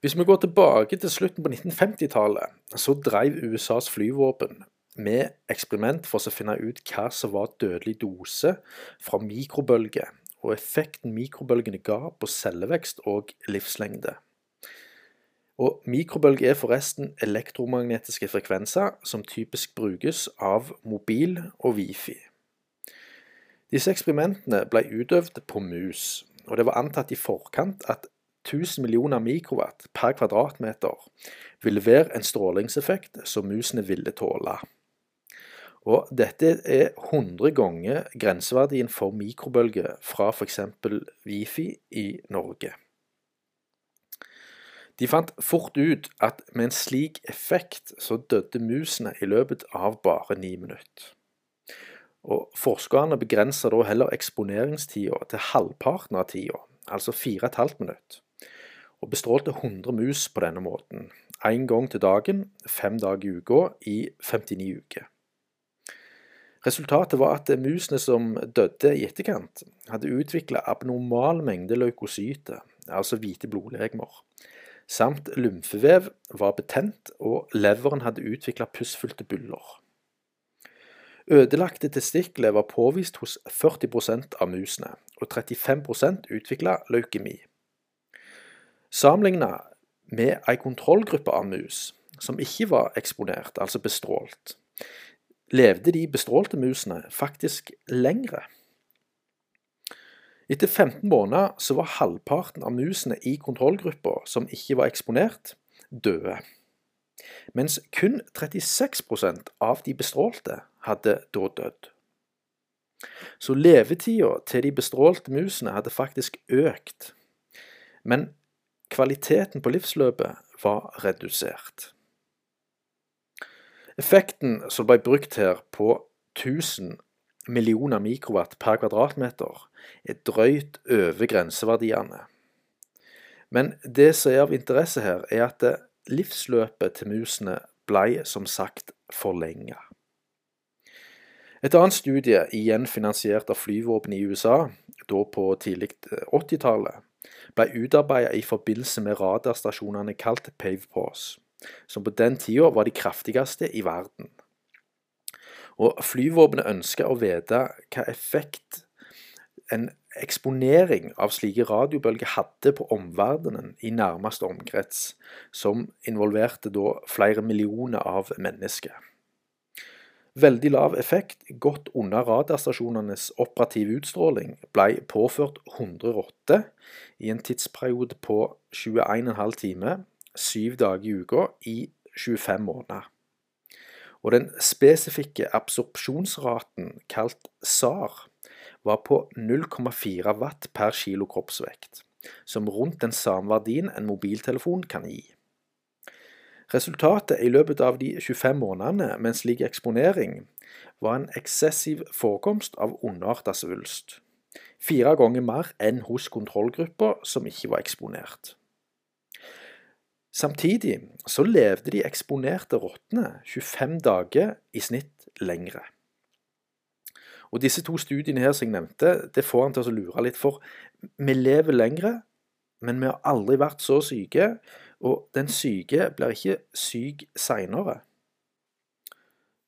Hvis vi går tilbake til slutten på 1950-tallet, så drev USAs flyvåpen med eksperiment for å finne ut hva som var dødelig dose fra mikrobølger, og effekten mikrobølgene ga på cellevekst og livslengde. Og Mikrobølger er forresten elektromagnetiske frekvenser som typisk brukes av mobil og wifi. Disse eksperimentene ble utøvd på mus, og det var antatt i forkant at 1000 millioner mikrowatt per kvadratmeter vil være en strålingseffekt som musene ville tåle. Og dette er 100 ganger grenseverdien for mikrobølger fra f.eks. Wifi i Norge. De fant fort ut at med en slik effekt så døde musene i løpet av bare ni minutter. Og Forskerne begrenser da heller eksponeringstida til halvparten av tida, altså 4,5 minutter, og bestrålte 100 mus på denne måten, én gang til dagen, fem dager i uka, i 59 uker. Resultatet var at musene som døde i etterkant, hadde utvikla abnormal mengde leukocyter, altså hvite blodlegemer, samt lymfevev var betent, og leveren hadde utvikla pussfylte buller. Ødelagte testikler var påvist hos 40% av musene, og 35% utvikla leukemi. Sammenligna med ei kontrollgruppe av mus som ikke var eksponert, altså bestrålt, levde de bestrålte musene faktisk lengre. Etter 15 måneder så var halvparten av musene i kontrollgruppa som ikke var eksponert, døde. Mens kun 36% av de bestrålte hadde da dødd. Så levetida til de bestrålte musene hadde faktisk økt. Men kvaliteten på livsløpet var redusert. Effekten som ble brukt her på 1000 millioner mikrowatt per kvadratmeter, er drøyt over grenseverdiene. Men det som er av interesse her, er at livsløpet til musene ble som sagt forlenga. Et annet studie, igjen finansiert av flyvåpenet i USA, da på tidlig 80-tallet, ble utarbeidet i forbindelse med radarstasjonene kalt PavePause, som på den tida var de kraftigste i verden. Og Flyvåpenet ønsker å vite hva effekt en eksponering av slike radiobølger hadde på omverdenen i nærmeste omkrets, som involverte da flere millioner av mennesker. Veldig lav effekt, godt under radarstasjonenes operative utstråling, ble påført 100 rotter i en tidsperiode på 21,5 timer, syv dager i uka, i 25 måneder og den spesifikke absorpsjonsraten, kalt SAR, var på 0,4 watt per kilo kroppsvekt, som rundt den samme verdien en mobiltelefon kan gi. Resultatet i løpet av de 25 månedene med en slik eksponering var en eksessiv forekomst av underarta svulst, fire ganger mer enn hos kontrollgrupper som ikke var eksponert. Samtidig så levde de eksponerte rottene 25 dager i snitt lengre. Og Disse to studiene her som jeg nevnte, det får han til å lure litt, for vi lever lengre, men vi har aldri vært så syke, og den syke blir ikke syk seinere.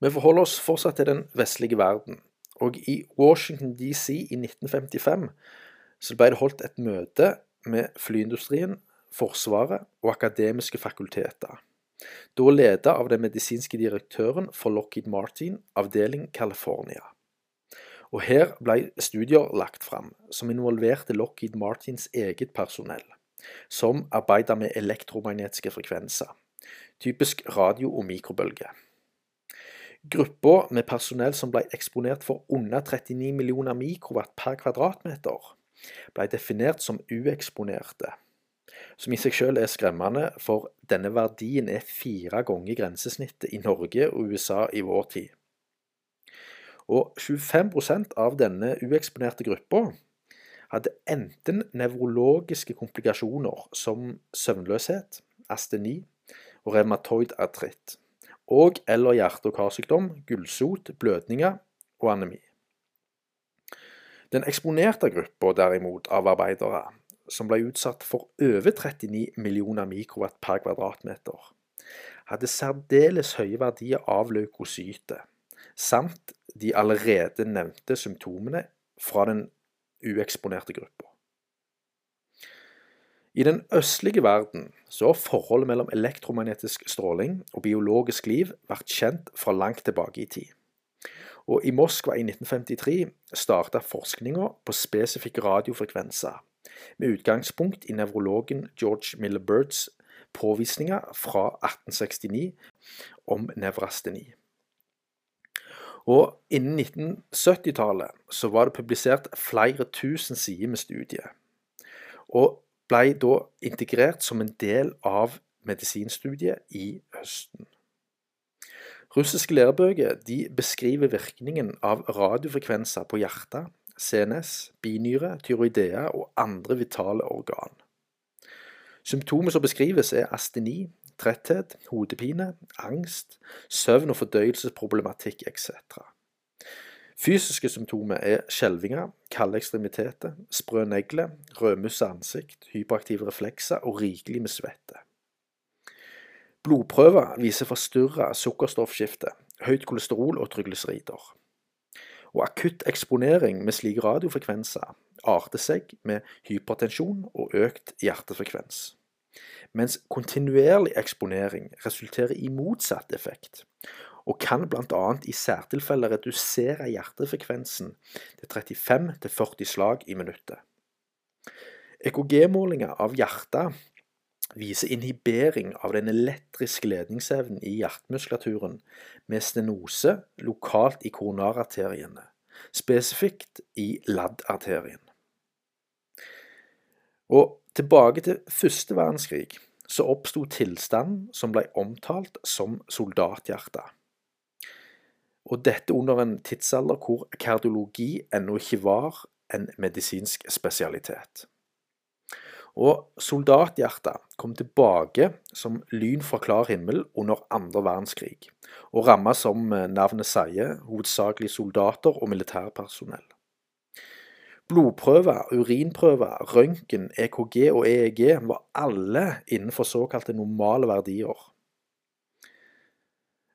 Vi forholder oss fortsatt til den vestlige verden, og i Washington DC i 1955 så ble det holdt et møte med flyindustrien Forsvaret og akademiske fakulteter, da ledet av den medisinske direktøren for Lockheed Martin, avdeling California. Og Her ble studier lagt fram som involverte Lockheed Martins eget personell, som arbeider med elektromagnetiske frekvenser, typisk radio- og mikrobølger. Gruppa med personell som ble eksponert for under 39 millioner mikrowatt per kvadratmeter, ble definert som ueksponerte som i seg selv er skremmende, for denne verdien er fire ganger grensesnittet i Norge og USA i vår tid. Og 25% av denne ueksponerte gruppa hadde enten nevrologiske komplikasjoner som søvnløshet, asteni og revmatoid artritt, og eller hjerte- og karsykdom, gulsot, blødninger og anemi. Den eksponerte gruppa derimot av arbeidere som ble utsatt for over 39 millioner mikrowatt per kvadratmeter, hadde særdeles høye verdier av leukocyte, samt de allerede nevnte symptomene fra den ueksponerte grupper. I den østlige verden så har forholdet mellom elektromagnetisk stråling og biologisk liv vært kjent fra langt tilbake i tid. Og I Moskva i 1953 starta forskninga på spesifikke radiofrekvenser, med utgangspunkt i nevrologen George Miller Birds påvisninger fra 1869 om nevrasteni. Og Innen 1970-tallet så var det publisert flere tusen sider med studiet, Og ble da integrert som en del av medisinstudiet i Østen. Russiske lærebøker beskriver virkningen av radiofrekvenser på hjertet, CNS, binyre, tyroidea og andre vitale organ. Symptomer som beskrives, er asteni, tretthet, hodepine, angst, søvn- og fordøyelsesproblematikk etc. Fysiske symptomer er skjelvinger, kalde ekstremiteter, sprø negler, rødmussa ansikt, hyperaktive reflekser og rikelig med svette. Blodprøver viser forstyrra sukkerstoffskifte, høyt kolesterol og trygliserider. Og akutt eksponering med slike radiofrekvenser arter seg med hypertensjon og økt hjertefrekvens. Mens kontinuerlig eksponering resulterer i motsatt effekt, og kan bl.a. i særtilfeller redusere hjertefrekvensen til 35-40 slag i minuttet. EKG-målinger av hjertet viser inhibering av den elektriske ledningsevnen i hjertemuskulaturen med stenose lokalt i koronararteriene, spesifikt i laddarterien. Og tilbake til første verdenskrig så oppsto tilstanden som ble omtalt som soldathjerte. Og dette under en tidsalder hvor kardiologi ennå ikke var en medisinsk spesialitet. Og soldathjertet kom tilbake som lyn fra klar himmel under andre verdenskrig, og ramma, som navnet sier, hovedsakelig soldater og militærpersonell. Blodprøver, urinprøver, røntgen, EKG og EEG var alle innenfor såkalte normale verdier.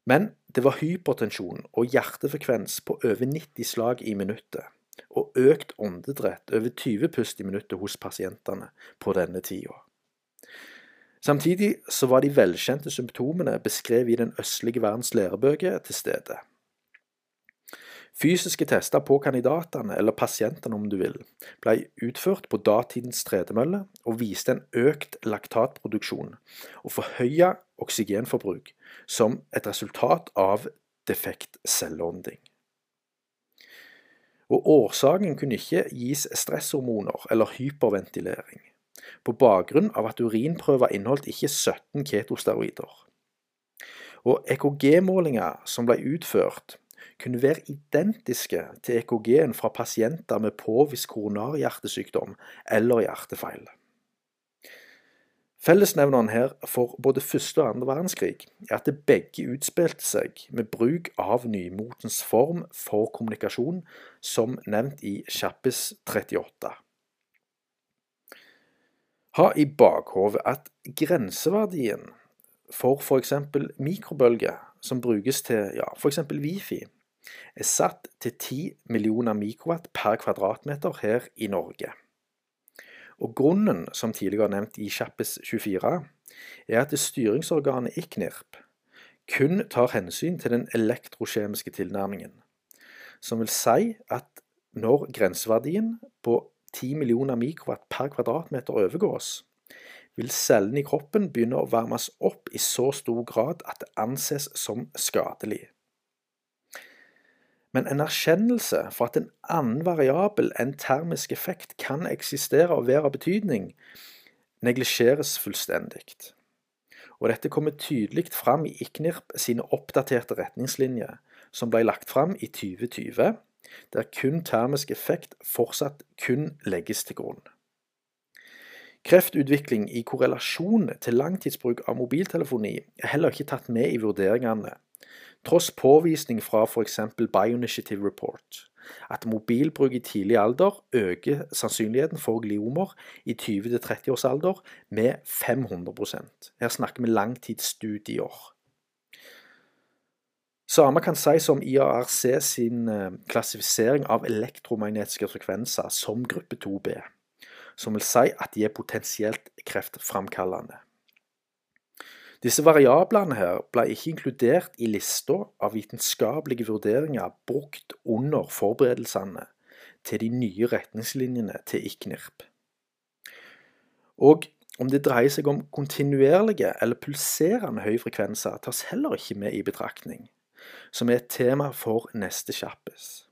Men det var hypertensjon og hjertefrekvens på over 90 slag i minuttet, og økt åndedrett over 20 pust i minuttet hos pasientene på denne tida. Samtidig så var de velkjente symptomene beskrevet i den østlige verdens lærebøker til stede. Fysiske tester på kandidatene, eller pasientene om du vil, ble utført på datidens tredemølle og viste en økt laktatproduksjon og forhøya oksygenforbruk som et resultat av defekt celleånding. Og Årsaken kunne ikke gis stresshormoner eller hyperventilering, på bakgrunn av at urinprøver inneholdt ikke 17 ketosteroider. Og EKG-målinger som ble utført, kunne være identiske til EKG-en fra pasienter med påvist koronarhjertesykdom eller hjertefeil. Fellesnevneren her for både første og andre verdenskrig er at det begge utspilte seg med bruk av nymotens form for kommunikasjon, som nevnt i Kjappis 38. Ha i bakhovet at grenseverdien for f.eks. mikrobølger som brukes til ja, f.eks. Wifi, er satt til 10 millioner mikrowatt per kvadratmeter her i Norge. Og Grunnen, som tidligere nevnt i Kjappes 24, er at styringsorganet IKNIRP kun tar hensyn til den elektrokjemiske tilnærmingen, som vil si at når grenseverdien på 10 millioner mikrowatt per kvadratmeter overgås, vil cellene i kroppen begynne å varmes opp i så stor grad at det anses som skadelig. Men en erkjennelse for at en annen variabel enn termisk effekt kan eksistere og være av betydning, neglisjeres fullstendig. Og dette kommer tydelig fram i IKNIRP sine oppdaterte retningslinjer, som ble lagt fram i 2020, der kun termisk effekt fortsatt kun legges til grunn. Kreftutvikling i korrelasjon til langtidsbruk av mobiltelefoni er heller ikke tatt med i vurderingene, tross påvisning fra f.eks. Bioinitiative Report, at mobilbruk i tidlig alder øker sannsynligheten for gliomer i 20-30 års alder med 500% Her snakker vi langtidsstudier. Samme kan sies om IARC sin eh, klassifisering av elektromagnetiske frekvenser som gruppe 2B, som vil si at de er potensielt kreftframkallende. Disse variablene her ble ikke inkludert i lista av vitenskapelige vurderinger brukt under forberedelsene til de nye retningslinjene til ICNIRP. Og om det dreier seg om kontinuerlige eller pulserende høyfrekvenser, tas heller ikke med i betraktning som er et tema for neste kjappis.